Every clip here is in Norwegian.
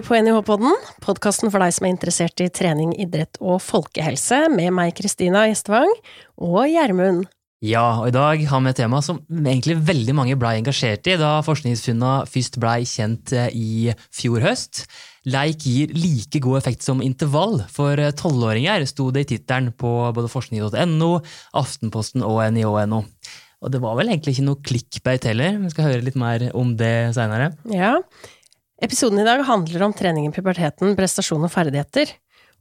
hører på NIH-podden, podkasten for deg som er interessert i trening, idrett og folkehelse, med meg Kristina Gjestvang og Gjermund. Ja, og i dag har vi et tema som egentlig veldig mange blei engasjert i da forskningsfunna først blei kjent eh, i fjor høst. Leik gir like god effekt som intervall for eh, tolvåringer, sto det i tittelen på både forskning.no, Aftenposten og NIH.no. Og det var vel egentlig ikke noe clickbait heller, vi skal høre litt mer om det seinere. Ja, Episoden i dag handler om trening i puberteten, prestasjon og ferdigheter.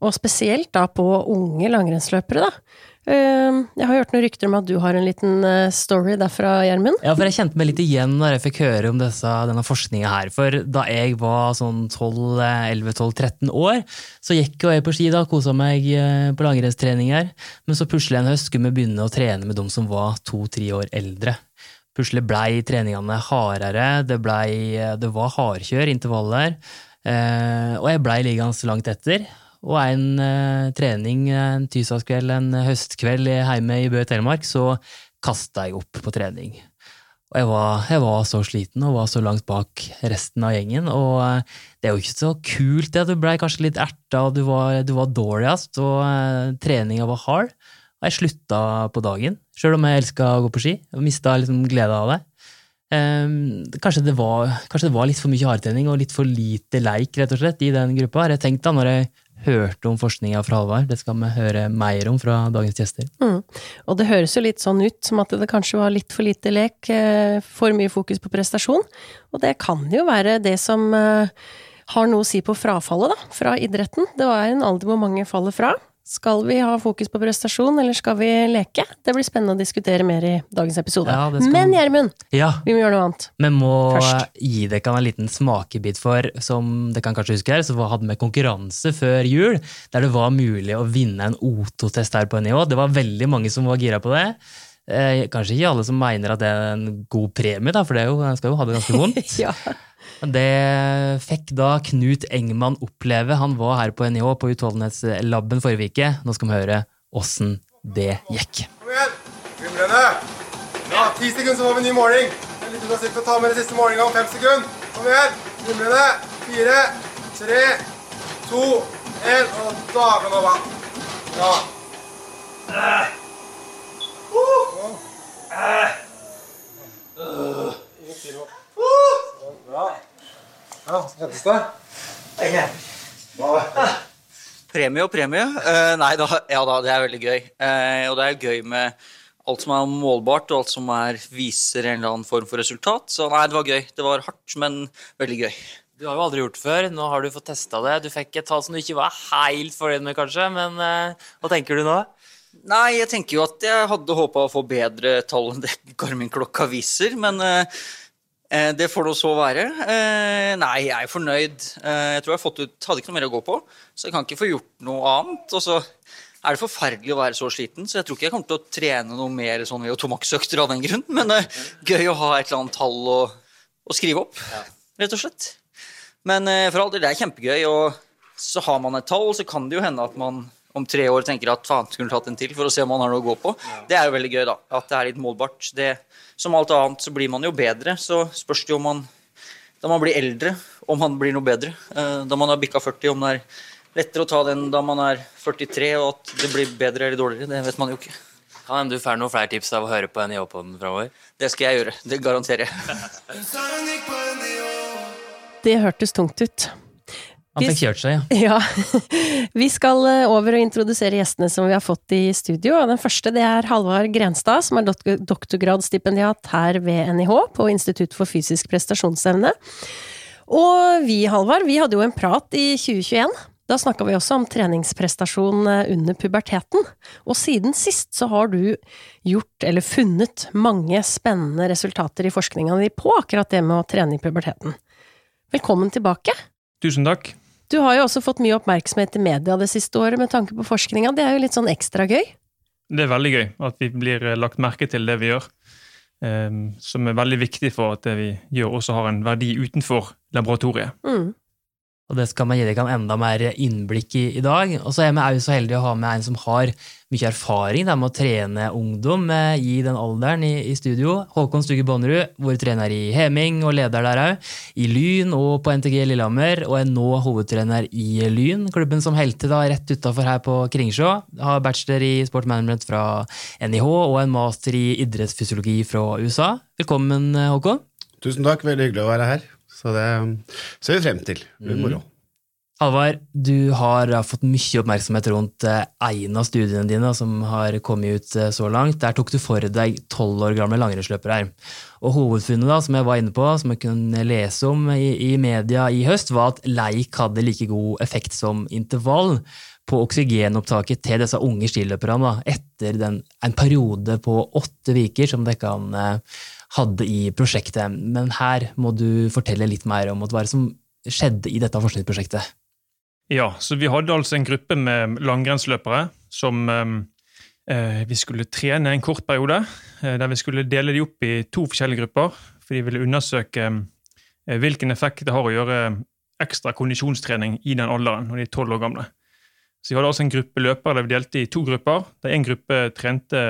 Og spesielt da på unge langrennsløpere, da. Ehm, jeg har hørt noen rykter om at du har en liten eh, story derfra, Gjermund? Ja, for jeg kjente meg litt igjen når jeg fikk høre om disse, denne forskninga her. For da jeg var sånn 11-12-13 år, så gikk jo jeg på ski da, kosa meg eh, på langrennstreninger. Men så plutselig en høst skulle vi begynne å trene med de som var to-tre år eldre. Plutselig blei treningene hardere, det, ble, det var hardkjør, intervaller. Eh, og jeg blei liggende langt etter. Og en eh, trening en tirsdagskveld, en høstkveld hjemme i Bø Telemark, så kasta jeg opp på trening. Og jeg var, jeg var, så sliten og var så langt bak resten av gjengen. Og eh, det er jo ikke så kult, det. Du blei kanskje litt erta, og du var, du var dårligst, og eh, treninga var hard. Og jeg slutta på dagen, sjøl om jeg elska å gå på ski. og Mista liksom gleda av det. Um, kanskje, det var, kanskje, det var, litt for mye hardtrening og litt for lite leik rett og slett, i den gruppa. Har jeg tenkt da, når jeg hørte om forskninga fra Halvard. Det skal vi høre mer om fra dagens gjester. Mm. Og det høres jo litt sånn ut som at det kanskje var litt for lite lek, eh, for mye fokus på prestasjon. Og det kan jo være det som eh, har noe å si på frafallet, da, fra idretten. Det var en alder hvor mange faller fra. Skal vi ha fokus på prestasjon, eller skal vi leke? Det blir spennende å diskutere mer i dagens episode. Ja. Men Gjermund, ja. vi må gjøre noe annet. Vi må Først. gi dere en liten smakebit for, som dere kan kanskje huske her, så hadde vi konkurranse før jul, der det var mulig å vinne en O2-test her på NIH. Det var veldig mange som var gira på det. Eh, kanskje ikke alle som mener at det er en god premie, da, for det jo, den skal jo ha det ganske vondt. ja. Det fikk da Knut Engman oppleve. Han var her på NIH på Utholdenhetslaben forrige uke. Nå skal vi høre åssen det gikk. Kom igjen! Glimrende! Ja, ti sekunder, så får vi ny måling. Litt å Ta med den siste målinga om fem sekunder. Kom igjen! Glimrende! Fire, tre, to, én, og da kan det være. Ja. Uh. Uh. Uh. Bra. Ja, kjentes det? Premie og premie. Uh, nei da, ja da, det er veldig gøy. Uh, og det er gøy med alt som er målbart, og alt som er, viser en eller annen form for resultat. Så nei, det var gøy. Det var hardt, men veldig gøy. Du har jo aldri gjort det før. Nå har du fått testa det. Du fikk et tall som du ikke var helt fornøyd med, kanskje. Men uh, hva tenker du nå? Nei, jeg tenker jo at jeg hadde håpa å få bedre tall enn det Garmin-klokka viser. Men Eh, det får det så være. Eh, nei, jeg er fornøyd. Eh, jeg tror jeg har fått ut Hadde ikke noe mer å gå på, så jeg kan ikke få gjort noe annet. Og så er det forferdelig å være så sliten, så jeg tror ikke jeg kommer til å trene noe mer sånn ved Tomax-økter av den grunn. Men gøy å ha et eller annet tall å, å skrive opp, rett og slett. Men for all del, det er kjempegøy. Og så har man et tall, så kan det jo hende at man om tre år tenker at faen, skulle tatt en til for å se om man har noe å gå på. Det er jo veldig gøy, da. At det er litt målbart. Det som alt annet så blir man jo bedre. Så spørs det jo om man da man blir eldre, om man blir noe bedre. Eh, da man har bikka 40, om det er lettere å ta den da man er 43, og at det blir bedre eller dårligere, det vet man jo ikke. Kan hende du får noen flere tips av å høre på NIH-poden framover? Det skal jeg gjøre. Det garanterer jeg. det hørtes tungt ut. Han fikk kjørt seg, ja. ja. Vi skal eh, over og introdusere gjestene som vi har fått i studio. og Den første det er Halvard Grenstad, som er doktorgradsstipendiat her ved NIH på Institutt for fysisk prestasjonsevne. Og vi, Halvard, vi hadde jo en prat i 2021. Da snakka vi også om treningsprestasjon eh, under puberteten. Og siden sist så har du gjort, eller funnet, mange spennende resultater i forskninga di på akkurat det med å trene i puberteten. Velkommen tilbake. Tusen takk. Du har jo også fått mye oppmerksomhet i media det siste året med tanke på forskninga. Det er jo litt sånn ekstra gøy? Det er veldig gøy at vi blir eh, lagt merke til det vi gjør. Ehm, som er veldig viktig for at det vi gjør også har en verdi utenfor laboratoriet. Mm. Og det skal man gi dere enda mer innblikk i i dag. Og så er vi også så heldige å ha med en som har mye erfaring med å trene ungdom eh, i den alderen i, i studio. Håkon Stuge Bonnerud, vår trener i Heming og leder der òg. I Lyn og på NTG Lillehammer, og er nå hovedtrener i Lyn, klubben som helte da rett utafor her på Kringsjå. Har bachelor i sportmanagement fra NIH og en master i idrettsfysiologi fra USA. Velkommen, Håkon. Tusen takk, veldig hyggelig å være her. Så det ser vi frem til. Det blir moro. Halvard, du har fått mye oppmerksomhet rundt eh, en av studiene dine som har kommet ut eh, så langt. Der tok du for deg tolv år gamle langrennsløpere. Og hovedfunnet da, som jeg var inne på, som jeg kunne lese om i, i media i høst, var at leik hadde like god effekt som intervall på oksygenopptaket til disse unge skiløperne etter den, en periode på åtte uker som dere hadde i prosjektet. Men her må du fortelle litt mer om hva som skjedde i dette forskningsprosjektet. Ja, så vi hadde altså en gruppe med langrennsløpere som eh, vi skulle trene en kort periode. Eh, der vi skulle dele de opp i to forskjellige grupper, for de ville undersøke eh, hvilken effekt det har å gjøre ekstra kondisjonstrening i den alderen, når de er tolv år gamle. Så vi hadde altså en gruppe løpere der vi delte i to grupper. der En gruppe trente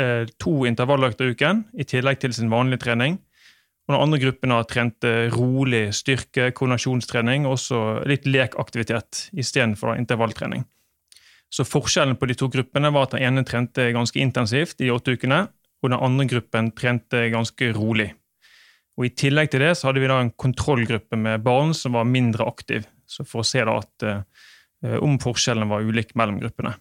eh, to intervalløkter i uken i tillegg til sin vanlige trening. Og den andre gruppen har trent eh, rolig styrke, koordinasjonstrening og også litt lekaktivitet istedenfor intervalltrening. Så Forskjellen på de to gruppene var at den ene trente ganske intensivt i åtte ukene, og den andre gruppen trente ganske rolig. Og I tillegg til det så hadde vi da en kontrollgruppe med barn som var mindre aktiv, så for å se da at uh, om forskjellen var ulik mellom gruppene.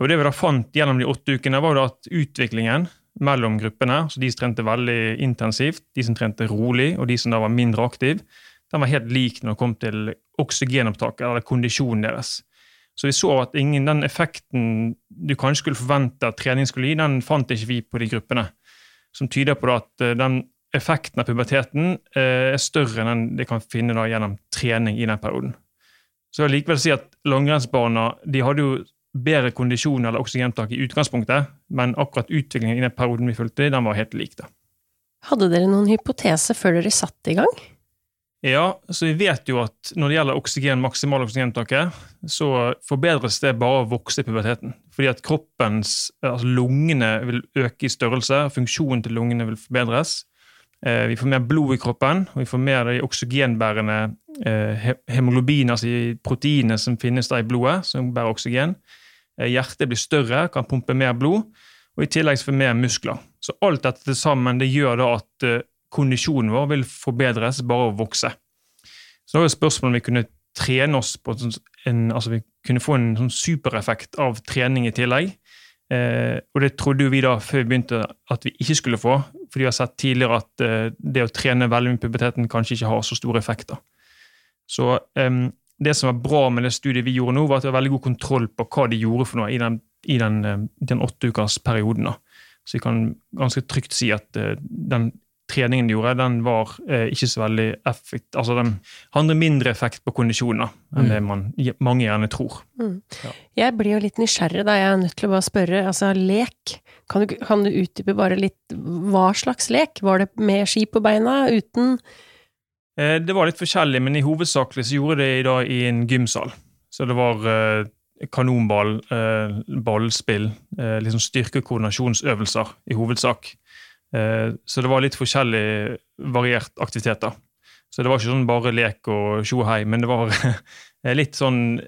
Og Det vi da fant gjennom de åtte ukene, var da at utviklingen mellom gruppene. så De som trente veldig intensivt, de som trente rolig, og de som da var mindre aktive, den var helt lik når det kom til oksygenopptaket, eller kondisjonen deres. Så vi så at ingen, den effekten du kanskje skulle forvente at trening skulle gi, den fant ikke vi på de gruppene. Som tyder på at eh, den effekten av puberteten eh, er større enn den de kan finne da gjennom trening i den perioden. Så jeg vil likevel si at langrennsbarna de hadde jo bedre kondisjon eller oksygentak i utgangspunktet, men akkurat utviklingen i den perioden vi fulgte, den var helt lik. det. Hadde dere noen hypotese før dere satte i gang? Ja, så vi vet jo at når det gjelder oksygen, maksimal oksygentaket, så forbedres det bare av å vokse i puberteten. Fordi at kroppens, altså lungene vil øke i størrelse, funksjonen til lungene vil forbedres. Eh, vi får mer blod i kroppen, og vi får mer de oksygenbærende hemoglobiner, hemoglobin, altså proteinene som finnes der i blodet, som bærer oksygen. Eh, hjertet blir større, kan pumpe mer blod, og i tillegg får vi mer muskler. Så alt dette til sammen det gjør da at uh, kondisjonen vår vil forbedres bare å vokse. Så da er spørsmålet om vi kunne trene oss på en, altså vi kunne få en sånn supereffekt av trening i tillegg. Eh, og det trodde vi da før vi begynte at vi ikke skulle få, fordi vi har sett tidligere at eh, det å trene veldig mye puberteten kanskje ikke har så store effekter. Så eh, det som var bra med det studiet vi gjorde nå, var at det var veldig god kontroll på hva de gjorde for noe i den, i den, eh, den åtteukersperioden. Så vi kan ganske trygt si at uh, den treningen de gjorde, den var uh, ikke så veldig effekt, altså Den hadde mindre effekt på kondisjoner enn mm. det man, mange gjerne tror. Mm. Ja. Jeg blir jo litt nysgjerrig, da. Jeg er nødt til å bare spørre. Altså, lek. Kan du, kan du utdype bare litt hva slags lek? Var det med ski på beina? Uten? Eh, det var litt forskjellig, men i hovedsakelig så gjorde det i dag i en gymsal. Så det var eh, kanonball, ballspill, ballspill, styrke- liksom styrkekoordinasjonsøvelser i hovedsak. Eh, så det var litt forskjellig variert aktiviteter. Så det var ikke sånn bare lek og tjo og hei, men det var eh, litt sånn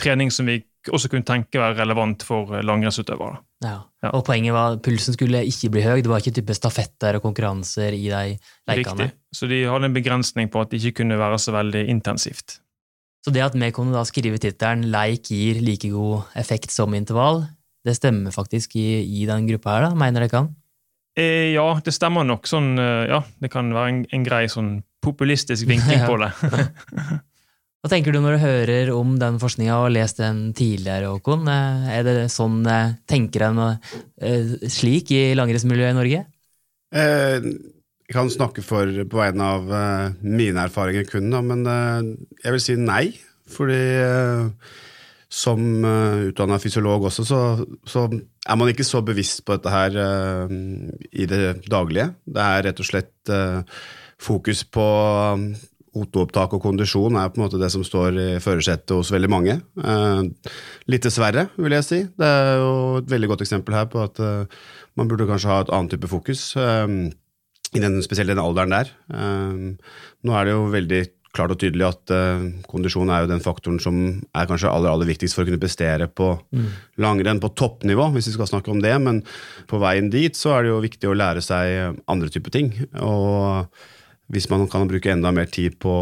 trening som vi også kunne tenke være relevant for langrennsutøvere. Ja. ja. Og poenget var at pulsen skulle ikke bli høy, det var ikke type stafetter og konkurranser i de leikene. Riktig. Så de hadde en begrensning på at det ikke kunne være så veldig intensivt. Så det at vi kunne da skrive tittelen 'Leik gir like god effekt som intervall', det stemmer faktisk i, i den gruppa her, da? Mener det kan? Eh, ja, det stemmer nok. Sånn, eh, ja, det kan være en, en grei sånn populistisk vinkling på det. Hva tenker du når du hører om den forskninga og har lest den tidligere, Håkon? Eh, er det sånn eh, tenker en eh, slik i langrennsmiljøet i Norge? Jeg kan snakke for, på vegne av mine erfaringer kun, men jeg vil si nei. Fordi som utdanna fysiolog også, så, så, er man ikke så bevisst på dette her i det daglige. Det er rett og slett fokus på Otoopptak og kondisjon er på en måte det som står i førersetet hos veldig mange. Eh, litt dessverre, vil jeg si. Det er jo et veldig godt eksempel her på at eh, man burde kanskje ha et annet type fokus, eh, i den, spesielt den alderen der. Eh, nå er det jo veldig klart og tydelig at eh, kondisjon er jo den faktoren som er kanskje aller, aller viktigst for å kunne prestere på langrenn på toppnivå, hvis vi skal snakke om det. Men på veien dit så er det jo viktig å lære seg andre typer ting. og hvis man kan bruke enda mer tid på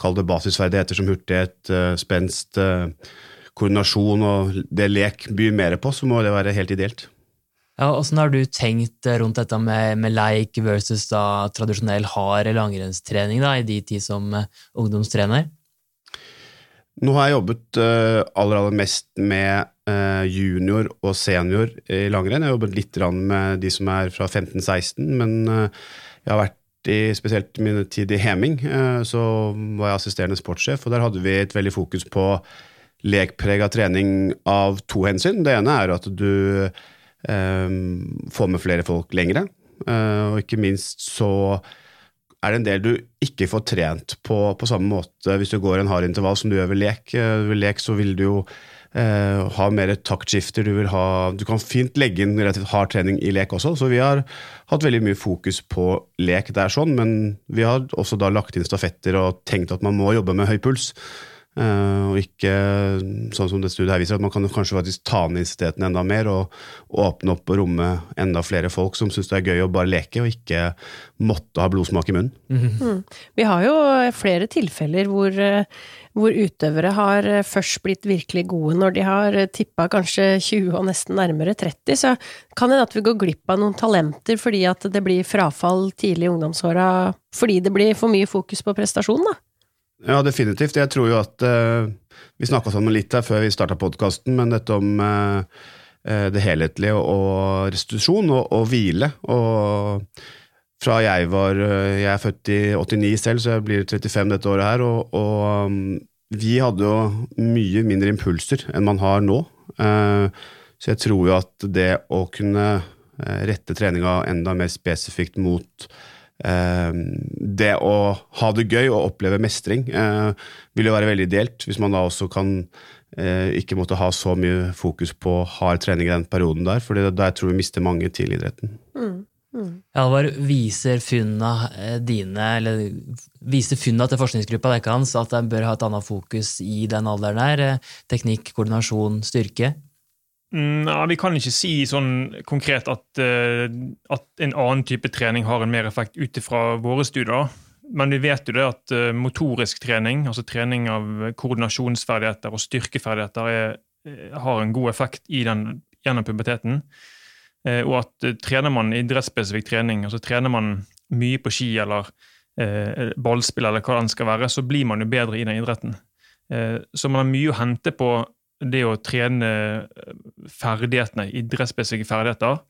kall det basisferdigheter som hurtighet, eh, spenst, eh, koordinasjon og det lek byr mer på, så må det være helt ideelt. Ja, Åssen har du tenkt rundt dette med, med leik versus da tradisjonell hard langrennstrening da, i de tid som eh, ungdomstrener? Nå har jeg jobbet aller, aller mest med junior og senior i langrenn. Jeg har jobbet litt med de som er fra 15-16, men jeg har vært i spesielt min tid i Heming, så var jeg assisterende sportssjef, og der hadde vi et veldig fokus på lekprega trening av to hensyn. Det ene er at du får med flere folk lengre, og ikke minst så er det en del du ikke får trent på på samme måte hvis du går en hard intervall som du gjør ved lek. Ved lek så vil du jo eh, ha mer taktskifter, du vil ha Du kan fint legge inn relativt hard trening i lek også, så vi har hatt veldig mye fokus på lek der sånn, men vi har også da lagt inn stafetter og tenkt at man må jobbe med høy puls. Uh, og ikke sånn som det studiet her viser, at man kan kanskje faktisk ta ned intensiteten enda mer og, og, åpne opp og romme enda flere folk som syns det er gøy å bare leke og ikke måtte ha blodsmak i munnen. Mm. Mm. Vi har jo flere tilfeller hvor, hvor, utøvere har først blitt virkelig gode når de har tippa kanskje 20 og nesten nærmere 30, så kan det at vi går glipp av noen talenter fordi at det blir frafall tidlig i ungdomsåra fordi det blir for mye fokus på prestasjon, da? Ja, definitivt. Jeg tror jo at uh, Vi snakka sammen litt her før vi starta podkasten, men dette om uh, det helhetlige og restitusjon og, og, hvile. Og fra jeg var Jeg er født i 89 selv, så jeg blir 35 dette året her. Og, og um, vi hadde jo mye mindre impulser enn man har nå. Uh, så jeg tror jo at det å kunne rette treninga enda mer spesifikt mot det å ha det gøy og oppleve mestring eh, vil jo være veldig ideelt, hvis man da også kan eh, ikke måtte ha så mye fokus på hard trening i den perioden der, for der tror jeg vi mister mange til idretten. Mm. Mm. Alvar, viser funna eh, dine, eller viser funna til forskningsgruppa deres at de bør ha et annet fokus i den alderen her? Teknikk, koordinasjon, styrke? Mm, ja, vi kan ikke si sånn konkret at, uh, at, en annen type trening har en mer effekt ut ifra våre studier. Men vi vet jo det at motorisk trening, altså trening av koordinasjonsferdigheter og styrkeferdigheter, er, har en god effekt i den, gjennom puberteten. Og at trener man idrettsspesifikk trening, altså trener man mye på ski eller ballspill eller hva det skal være, så blir man jo bedre i den idretten. så man har mye å hente på det å trene eh, ferdighetene, idrettsspesifikke ferdigheter,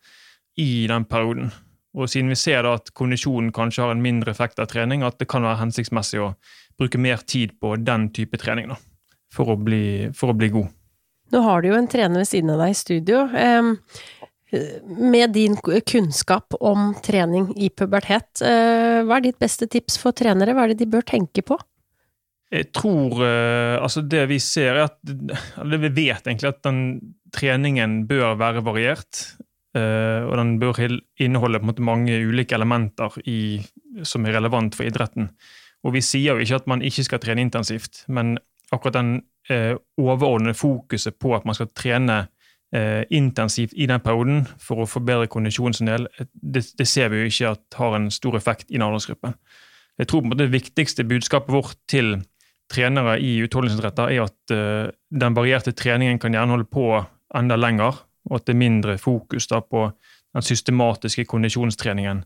i den perioden. Og siden vi ser da at kondisjonen kanskje har en mindre effekt av trening, at det kan være hensiktsmessig å bruke mer tid på den type trening da, for å bli, for å bli god. Nå har du jo en trener ved siden av deg i studio. Med din kunnskap om trening i pubertet, eh, hva er ditt beste tips for trenere? Hva er det de bør tenke på? Jeg tror uh, Altså, det vi ser, er at Eller vi vet egentlig at den treningen bør være variert. Uh, og den bør inneholde på en måte mange ulike elementer i, som er relevant for idretten. Og vi sier jo ikke at man ikke skal trene intensivt, men akkurat den overordnede fokuset på at man skal trene intensivt i den perioden for å forbedre kondisjonen sin del, det, det, ser vi jo ikke at har en stor effekt i en aldersgruppe. Jeg tror på en måte det viktigste budskapet vårt til trenere i utholdenhetsidretter, er at eh, den varierte treningen kan gjerne holde på enda lenger, og at det er mindre fokus da, på den systematiske kondisjonstreningen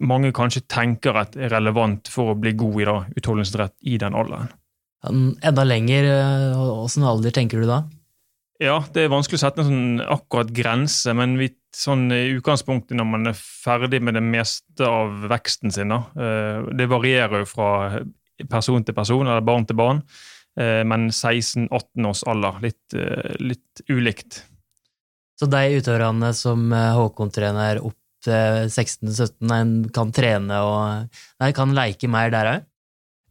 mange kanskje tenker at er relevant for å bli god i da, i den alderen. Enda lenger, åssen eh, alder tenker du da? Ja, det er vanskelig å sette en sånn akkurat grense, men vi, sånn i utgangspunktet når man er ferdig med det meste av veksten sin, da, eh, det varierer jo fra person til person, eller barn til barn. Eh, men 16-18 års alder. Litt, eh, litt, ulikt. Så de utøverne som eh, Håkon-trener opp til 16-17, kan trene og nei, kan leke mer der òg?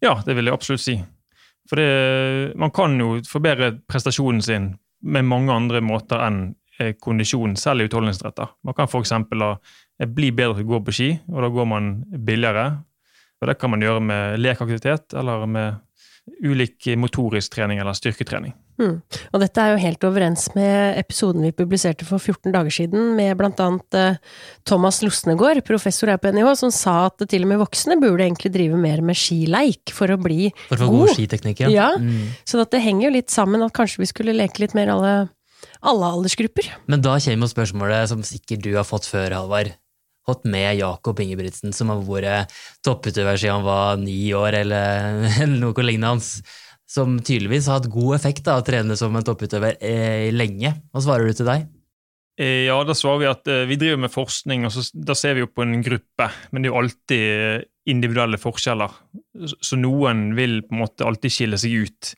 Ja, det vil jeg absolutt si. For det, man kan jo forbedre prestasjonen sin med mange andre måter enn eh, kondisjon, selv i utholdenhetsretter. Man kan f.eks. bli bedre til å gå på ski, og da går man billigere. Og Det kan man gjøre med lekaktivitet eller med ulik motorisk trening eller styrketrening. Mm. Og dette er jo helt overens med episoden vi publiserte for 14 dager siden, med blant annet eh, Thomas Losnegård, professor her på NIH, som sa at til og med voksne burde egentlig drive mer med skileik for å bli For å god. god skiteknikk, ja. Ja, Mm. Så at det henger jo litt sammen at kanskje vi skulle leke litt mer alle, alle aldersgrupper. Men da kommer jo spørsmålet som sikkert du har fått før, Halvard. hatt med Jakob Ingebrigtsen, som har vært topputøver siden han var ni år, eller, eller noe lignende. Som tydeligvis har hatt god effekt av å trene som en topputøver eh, lenge. Hva svarer du til deg? Eh, Ja, da svarer vi at eh, vi driver med forskning, og så, da ser vi jo på en gruppe. Men det er jo alltid eh, individuelle forskjeller, så, noen vil på en måte alltid skille seg ut.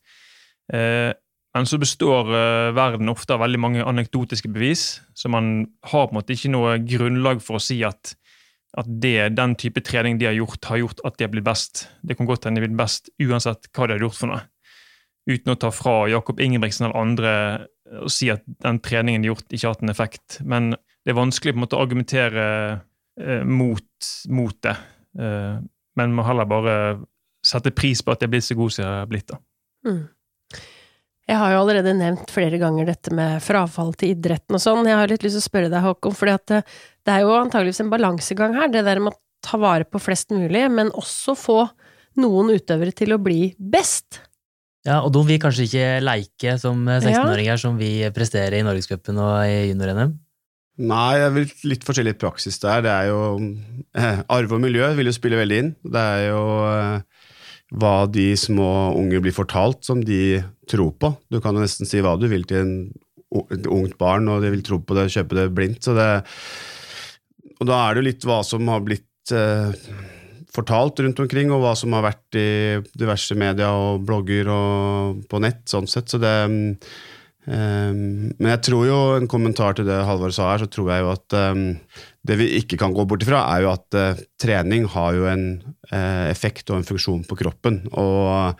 Men så består verden ofte av veldig mange anekdotiske bevis, så man har på en måte ikke noe grunnlag for å si at, at det, den type trening de har gjort, har gjort at de har blitt best. Det kan godt hende de har blitt best uansett hva de har gjort for noe. Uten å ta fra Jakob Ingebrigtsen eller andre og si at den treningen gjort, ikke har hatt en effekt. Men det er vanskelig på en måte å argumentere eh, mot, mot det. Eh, men må heller bare sette pris på at jeg er blitt så god som jeg er blitt. da. Mm. Jeg har jo allerede nevnt flere ganger dette med frafall til idretten og sånn. Jeg har litt lyst til å spørre deg, Håkon, for det, det er jo antageligvis en balansegang her. Det der med å ta vare på flest mulig, men også få noen utøvere til å bli best. Ja, og de vil kanskje ikke leike som 16-åringer som vi presterer i Norgescupen og i junior-NM? Nei, det er litt forskjellig praksis der. Det er jo eh, Arve og miljø vil jo spille veldig inn. Det er jo eh, hva de små unge blir fortalt, som de tror på. Du kan jo nesten si hva du vil til en, et ungt barn, og de vil tro på det, og kjøpe det blindt. Så det, og da er det jo litt hva som har blitt eh, fortalt rundt omkring, og hva som har vært i diverse media og blogger og på nett, sånn sett. Så det Um, men jeg tror jo, en kommentar til det Halvor sa her, så tror jeg jo at um, det vi ikke kan gå bort ifra, er jo at uh, trening har jo en uh, effekt og en funksjon på kroppen. Og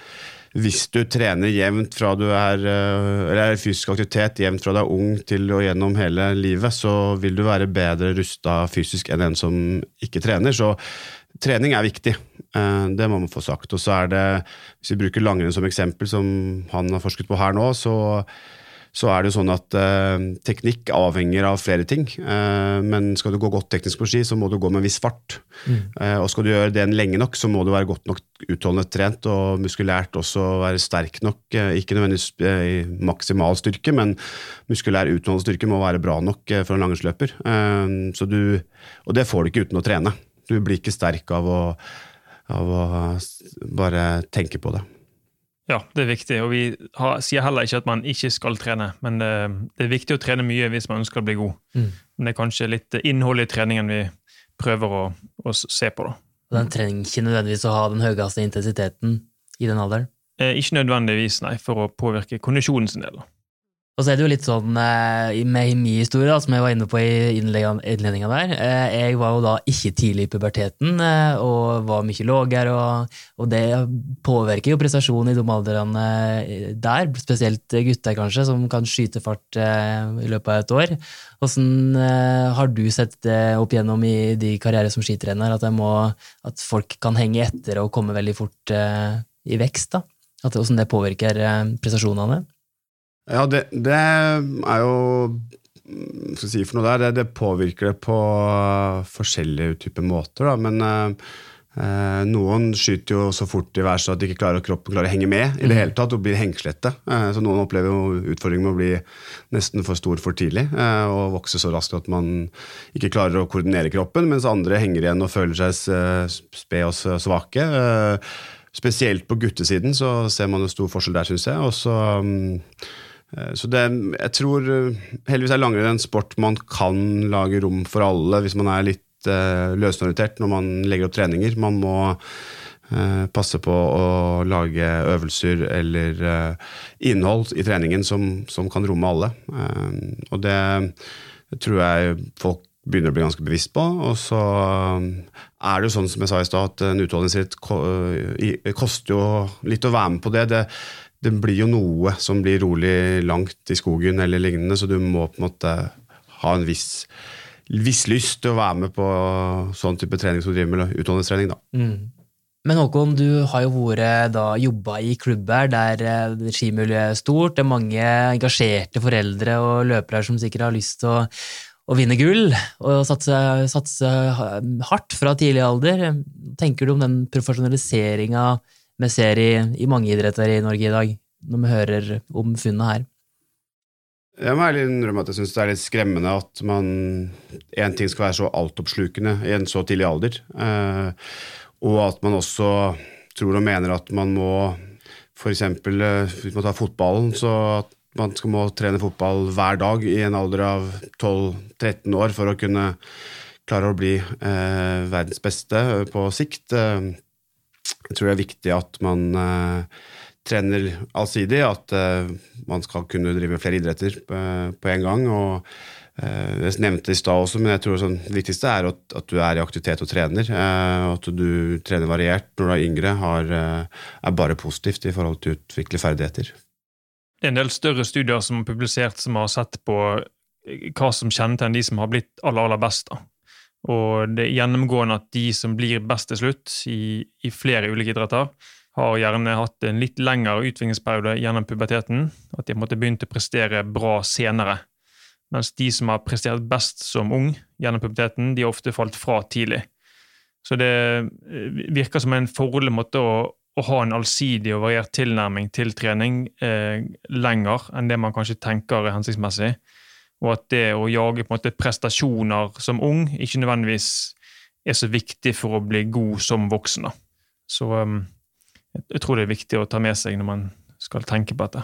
hvis du trener jevnt fra du er uh, eller fysisk aktivitet jevnt fra du er ung til og gjennom hele livet, så vil du være bedre rusta fysisk enn en som ikke trener. Så trening er viktig. Det må man få sagt. Og så er det, hvis vi bruker langrenn som eksempel, som han har forsket på her nå, så så er det jo sånn at eh, teknikk avhenger av flere ting. Eh, men skal du gå godt teknisk på ski, så må du gå med en viss fart. Mm. Eh, og skal du gjøre det lenge nok, så må du være godt nok utholdende trent og muskulært også være sterk nok. ikke nødvendigvis i maksimal styrke, men muskulær utholdende styrke må være bra nok for en langrennsløper. og det får du ikke uten å trene. Du blir ikke sterk av å, av å bare tenke på det. Ja, det er viktig, og vi har, sier heller ikke at man ikke skal trene. Men det, det, er viktig å trene mye hvis man ønsker å bli god. Mm. Men det er kanskje litt innholdet i treningen vi prøver å, å se på. da. Og Den trenger ikke nødvendigvis å ha den høyeste intensiteten i den alderen? Eh, ikke nødvendigvis, nei, for å påvirke kondisjonen sin del. Og så er det jo litt sånn eh, med min historie, som jeg var inne på i innledninga der. Eh, jeg var jo da ikke tidlig i puberteten eh, og var mye lavere, og, og, det påvirker jo prestasjonen i de aldrene der. Spesielt gutter, kanskje, som kan skyte fart i løpet av et år. Hvordan har du sett det opp gjennom i de karrierer som skitrener, at, må, at, folk kan henge etter og komme veldig fort i vekst? da? Hvordan det påvirker prestasjonene? Ja, det, det er jo skal si for noe der? Det, det påvirker det på forskjellige typer måter, da. Men eh, noen skyter jo så fort i været så at de ikke klarer, kroppen klarer å henge med i det hele tatt, og blir hengslette. Eh, så noen opplever jo utfordringen med å bli nesten for stor for tidlig eh, og vokse så raskt at man ikke klarer å koordinere kroppen, mens andre henger igjen og føler seg spe og svake. Spesielt på guttesiden så ser man en stor forskjell der, syns jeg. Og så så det, jeg tror heldigvis er langrenn en sport man kan lage rom for alle hvis man er litt uh, løsorientert når man legger opp treninger. Man må uh, passe på å lage øvelser eller uh, innhold i treningen som, som kan romme alle. og det tror jeg folk begynner å bli ganske bevisst på. Og så er det jo sånn som jeg sa i stad, at en utholdenhetsritt koster jo litt å være med på det. det. Det. blir jo noe som blir rolig langt i skogen eller lignende, så du må på en måte ha en viss, viss lyst til å være med på sånn type trening som du driver med utholdenhetstrening. da. Mm. Men Håkon, du har jo vært jobba i klubber der eh, skimiljøet er stort. Det er mange engasjerte foreldre og løpere som sikkert har lyst til å, å vinne gull og satse, satse, hardt fra tidlig alder. Tenker du om den profesjonaliseringa vi ser i, i mange idretter i Norge i dag, når vi hører om funnet her? Jeg må ærlig innrømme at jeg syns det er litt skremmende at man én ting skal være så altoppslukende i en så tidlig alder. Eh, og at man også tror og mener at man må f.eks. Eh, hvis man tar fotballen, så at man skal må trene fotball hver dag i en alder av 12-13 år for å kunne klare å bli eh, verdens beste på sikt. Jeg tror det er viktig at man eh, trener allsidig, at eh, man skal kunne drive flere idretter eh, på en gang. og jeg nevnte i stad også, men jeg tror sånn, det viktigste er at, at, du er i aktivitet og trener. Eh, at du trener variert når du er yngre, har, er bare positivt i forhold til å utvikle ferdigheter. Det er en del større studier som er publisert som har sett på hva som kjennetegner de som har blitt aller, aller best. Da. Og det er gjennomgående at de som blir best til slutt i, i flere ulike idretter, har gjerne hatt en litt lengre utviklingsperiode gjennom puberteten. At de har begynt å prestere bra senere mens de som har prestert best som ung gjennom puberteten, de har ofte falt fra tidlig. Så det eh, virker som en fordel måte å, å, ha en allsidig og variert tilnærming til trening eh, lenger enn det man kanskje tenker er hensiktsmessig. Og at det å jage på en måte prestasjoner som ung ikke nødvendigvis er så viktig for å bli god som voksen. Da. Så um, jeg tror det er viktig å ta med seg når man skal tenke på dette.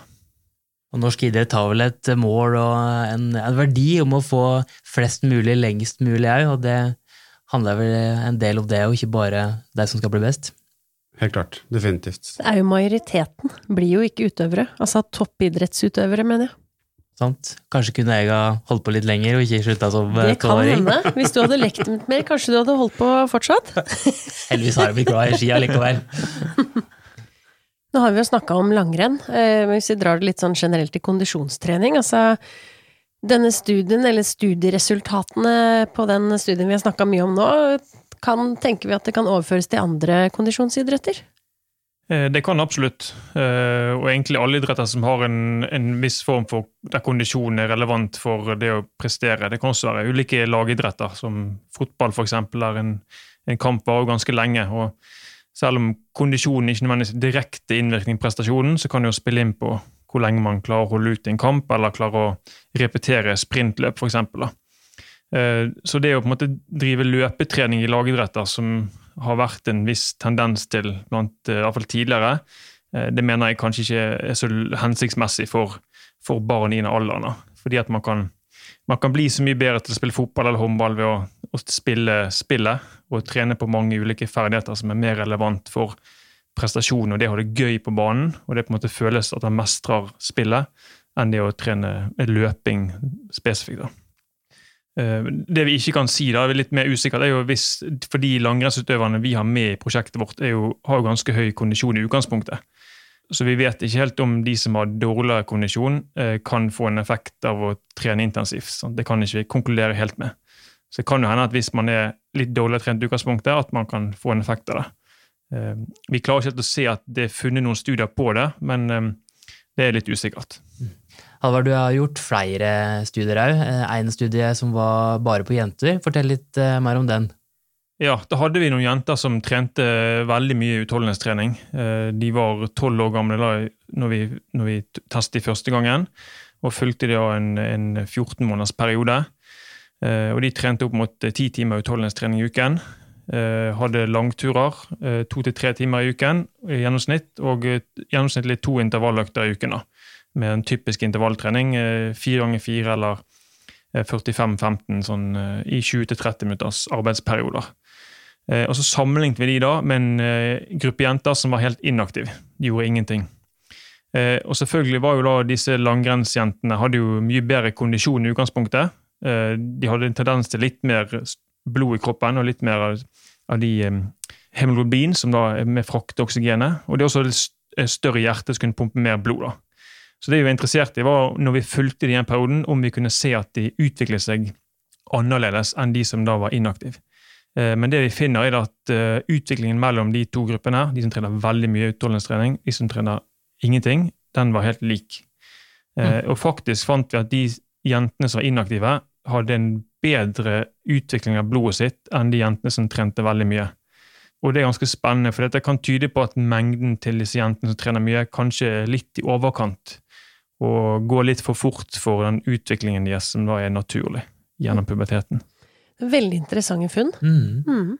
Og norsk idrett har vel et mål og en, en verdi om å få flest mulig lengst mulig òg, og det handler vel en del om det, og ikke bare de som skal bli best. Helt klart. Definitivt. Det er jo majoriteten. Blir jo ikke utøvere. Altså toppidrettsutøvere, mener jeg. Sant. Kanskje kunne jeg ha holdt på litt lenger og ikke slutta som tolvåring. Det kan hende. Hvis du hadde lekt mer, kanskje du hadde holdt på fortsatt? Heldigvis har jeg blitt glad i ski allikevel. Nå har vi jo snakka om langrenn, men hvis vi drar det litt sånn generelt i kondisjonstrening. Altså, denne studien, eller studieresultatene på den studien vi har snakka mye om nå, kan, tenker vi at det kan overføres til andre kondisjonsidretter? Eh, det kan absolutt. Eh, og egentlig alle idretter som har en, en viss form for der kondisjon er relevant for det å prestere. Det kan også være ulike lagidretter, som fotball f.eks. er en, en kamp varer ganske lenge. og selv om kondisjonen ikke nødvendigvis direkte innvirkning på prestasjonen, så kan det jo spille inn på hvor lenge man klarer å holde ut i en kamp, eller klarer å repetere sprintløp, f.eks. Eh, så det å på en måte drive løpetrening i lagidretter, som har vært en viss tendens til, blant, eh, fall tidligere, eh, det mener jeg kanskje ikke er så hensiktsmessig for, for barn i den alderen. Fordi at man kan man kan bli så mye bedre til å spille fotball eller håndball ved å, å spille spillet og trene på mange ulike ferdigheter som er mer relevant for prestasjonen og det å ha det gøy på banen. Og det på en måte føles at han mestrer spillet, enn det å trene løping spesifikt. da. Eh, det vi ikke kan si, da, er litt mer usikkert, er jo hvis, fordi langrennsutøverne vi har med i prosjektet vårt, jo, har jo ganske høy kondisjon i utgangspunktet. Så vi vet ikke helt om de som har dårligere kondisjon, eh, kan få en effekt av å trene intensivt. Det kan ikke vi konkludere helt med. Så det kan jo hende at hvis man er litt dårligere trent i utgangspunktet, at man kan få en effekt av det. Eh, vi klarer ikke helt å se at det er funnet noen studier på det, men det er litt usikkert. Halvard, du har gjort flere studier òg. En studie som var bare på jenter. Fortell litt mer om den. Ja, da hadde vi noen jenter som trente veldig mye utholdenhetstrening. Eh, de var tolv år gamle da når vi, når vi testet de første gangen, og fulgte de en, en 14 måneders periode. Eh, og de trente opp mot ti timer utholdenhetstrening i uken. Eh, hadde langturer, to til tre timer i uken i gjennomsnitt, og gjennomsnittlig to intervalløkter i uken. da, Med en typisk intervalltrening, fire ganger fire eller 45-15 sånn, i 20-30 minutters arbeidsperioder. Eh, og Så sammenlignet vi de da med en eh, gruppe jenter som var helt inaktive. De gjorde ingenting. Eh, og selvfølgelig var jo da disse langrennsjentene hadde jo mye bedre kondisjon i utgangspunktet. De hadde en tendens til litt mer blod i kroppen og litt mer av de eh, hemoglobin som da er med frakter oksygenet. Og det er også større hjerte som kunne pumpe mer blod. da. Så det vi var interessert i, var når vi fulgte de i den perioden, om vi kunne se at de utviklet seg annerledes enn de som da var inaktive. Eh, men det vi finner er at eh, utviklingen mellom de to gruppene, de som trener veldig mye utholdenhetstrening, de som trener ingenting, den var helt lik. Mm. Og faktisk fant vi at de jentene som var inaktive, hadde en bedre utvikling av blodet sitt enn de jentene som trente veldig mye. Og det er ganske spennende, for dette kan tyde på at mengden til disse jentene som trener mye, kanskje er litt i overkant, og går litt for fort for den utviklingen deres som da er naturlig gjennom puberteten. Veldig interessante funn. Mm. Mm.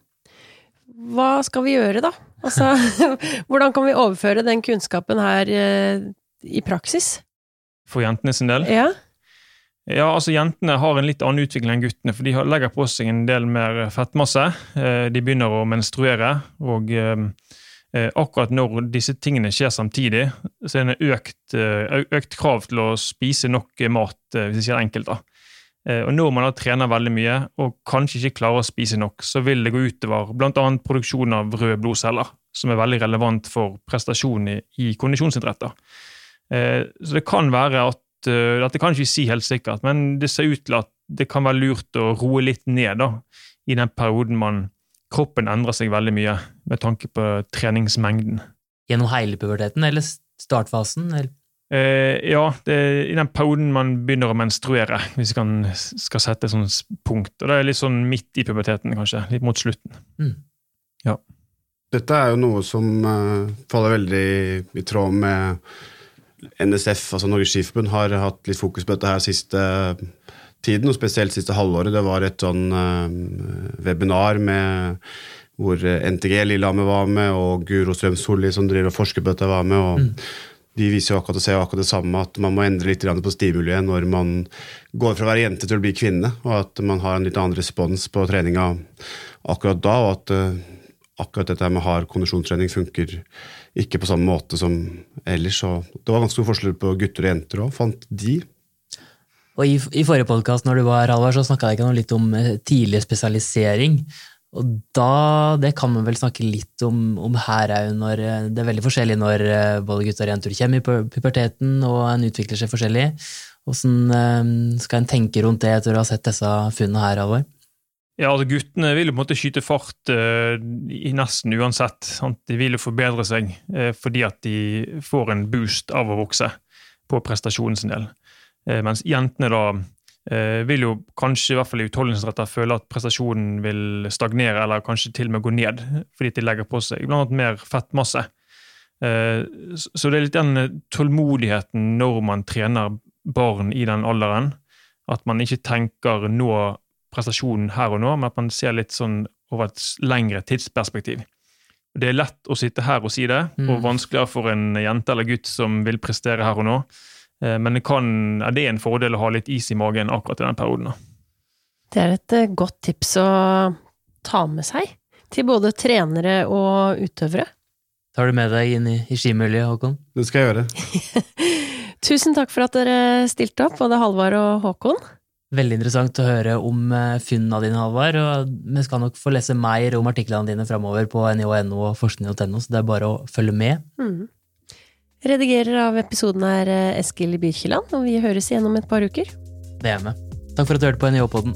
Hva skal vi gjøre, da? Altså, hvordan kan vi overføre den kunnskapen her eh, i praksis? For jentene sin del? Ja. Ja, altså Jentene har en litt annen utvikling enn guttene, for de legger på seg en del mer fettmasse. Eh, de begynner å menstruere, og eh, eh, akkurat når disse tingene skjer samtidig, så er det økt, økt krav til å spise nok mat, hvis ikke det er enkelt. da. Og Når man da trener veldig mye og kanskje ikke klarer å spise nok, så vil det gå utover bl.a. produksjon av røde blodceller, som er veldig relevant for prestasjon i, i kondisjonsidretter. Så det kan være at Dette kan ikke si helt sikkert, men det ser ut til at det kan være lurt å roe litt ned da, i den perioden man kroppen endrer seg veldig mye med tanke på treningsmengden. Gjennom hele puberteten, eller startfasen? Eller? Eh, ja, det er i den perioden man begynner å menstruere, hvis vi kan, skal sette et sånt punkt. Og det er litt sånn midt i puberteten, kanskje. Litt mot slutten. Mm. Ja. Dette er jo noe som uh, faller veldig i tråd med NSF, altså Norges Skiforbund, har hatt litt fokus på dette her siste tiden, og spesielt siste halvåret. Det var et sånn uh, webinar med, hvor NTG Lillehammer var med, og Guro Strøm Solli, som driver og forsker på dette, var med. og mm. De viser jo akkurat, ser akkurat det samme, at man må endre litt på stimuliet når man går fra å være jente til å bli kvinne, og at man har en litt annen respons på treninga akkurat da, og at uh, akkurat dette med hard kondisjonstrening funker ikke på samme måte som ellers. Og det var ganske stor forskjell på gutter og jenter òg, fant de. Og I, i forrige podkast når du var Halvard, så snakka jeg ikke noe litt om eh, tidlig spesialisering. Og da, Det kan man vel snakke litt om, om her òg, når eh, det er veldig forskjellig når eh, både gutter og jenter kommer i puberteten og en utvikler seg forskjellig. Hvordan skal en tenke rundt det etter å ha sett disse funnene her, Halvard? Ja, altså Guttene vil jo på en måte skyte fart uh, nesten uansett. Sant? De vil jo forbedre seg uh, fordi at de får en boost av å vokse på prestasjonen sin del. Uh, mens jentene da vil jo kanskje i hvert fall i utholdenhetsretter føle at prestasjonen vil stagnere, eller kanskje til og med gå ned, fordi de legger på seg blant annet mer fettmasse. Så det er litt den tålmodigheten når man trener barn i den alderen, at man ikke tenker nå prestasjonen her og nå, men at man ser litt sånn over et lengre tidsperspektiv. Det er lett å sitte her og si det, mm. og vanskeligere for en jente eller gutt som vil prestere her og nå. Eh, men det, kan, det er en fordel å ha litt is i magen akkurat i den perioden. Det er et eh, godt tips å ta med seg til både trenere og utøvere. Tar du med deg inn i, i skimiljøet, Håkon? Det skal jeg gjøre. Tusen takk for at dere stilte opp, både Halvard og Håkon. Veldig interessant å høre om eh, funnene dine, Halvard. og Vi skal nok få lese mer om artiklene dine framover på nio.no og forskning.no, så det er bare å følge med. Mm. Redigerer av episoden er eh, Eskil Birkeland, og vi høres igjen om et par uker. Det er vi. Takk for at du hørte på NHO-podden.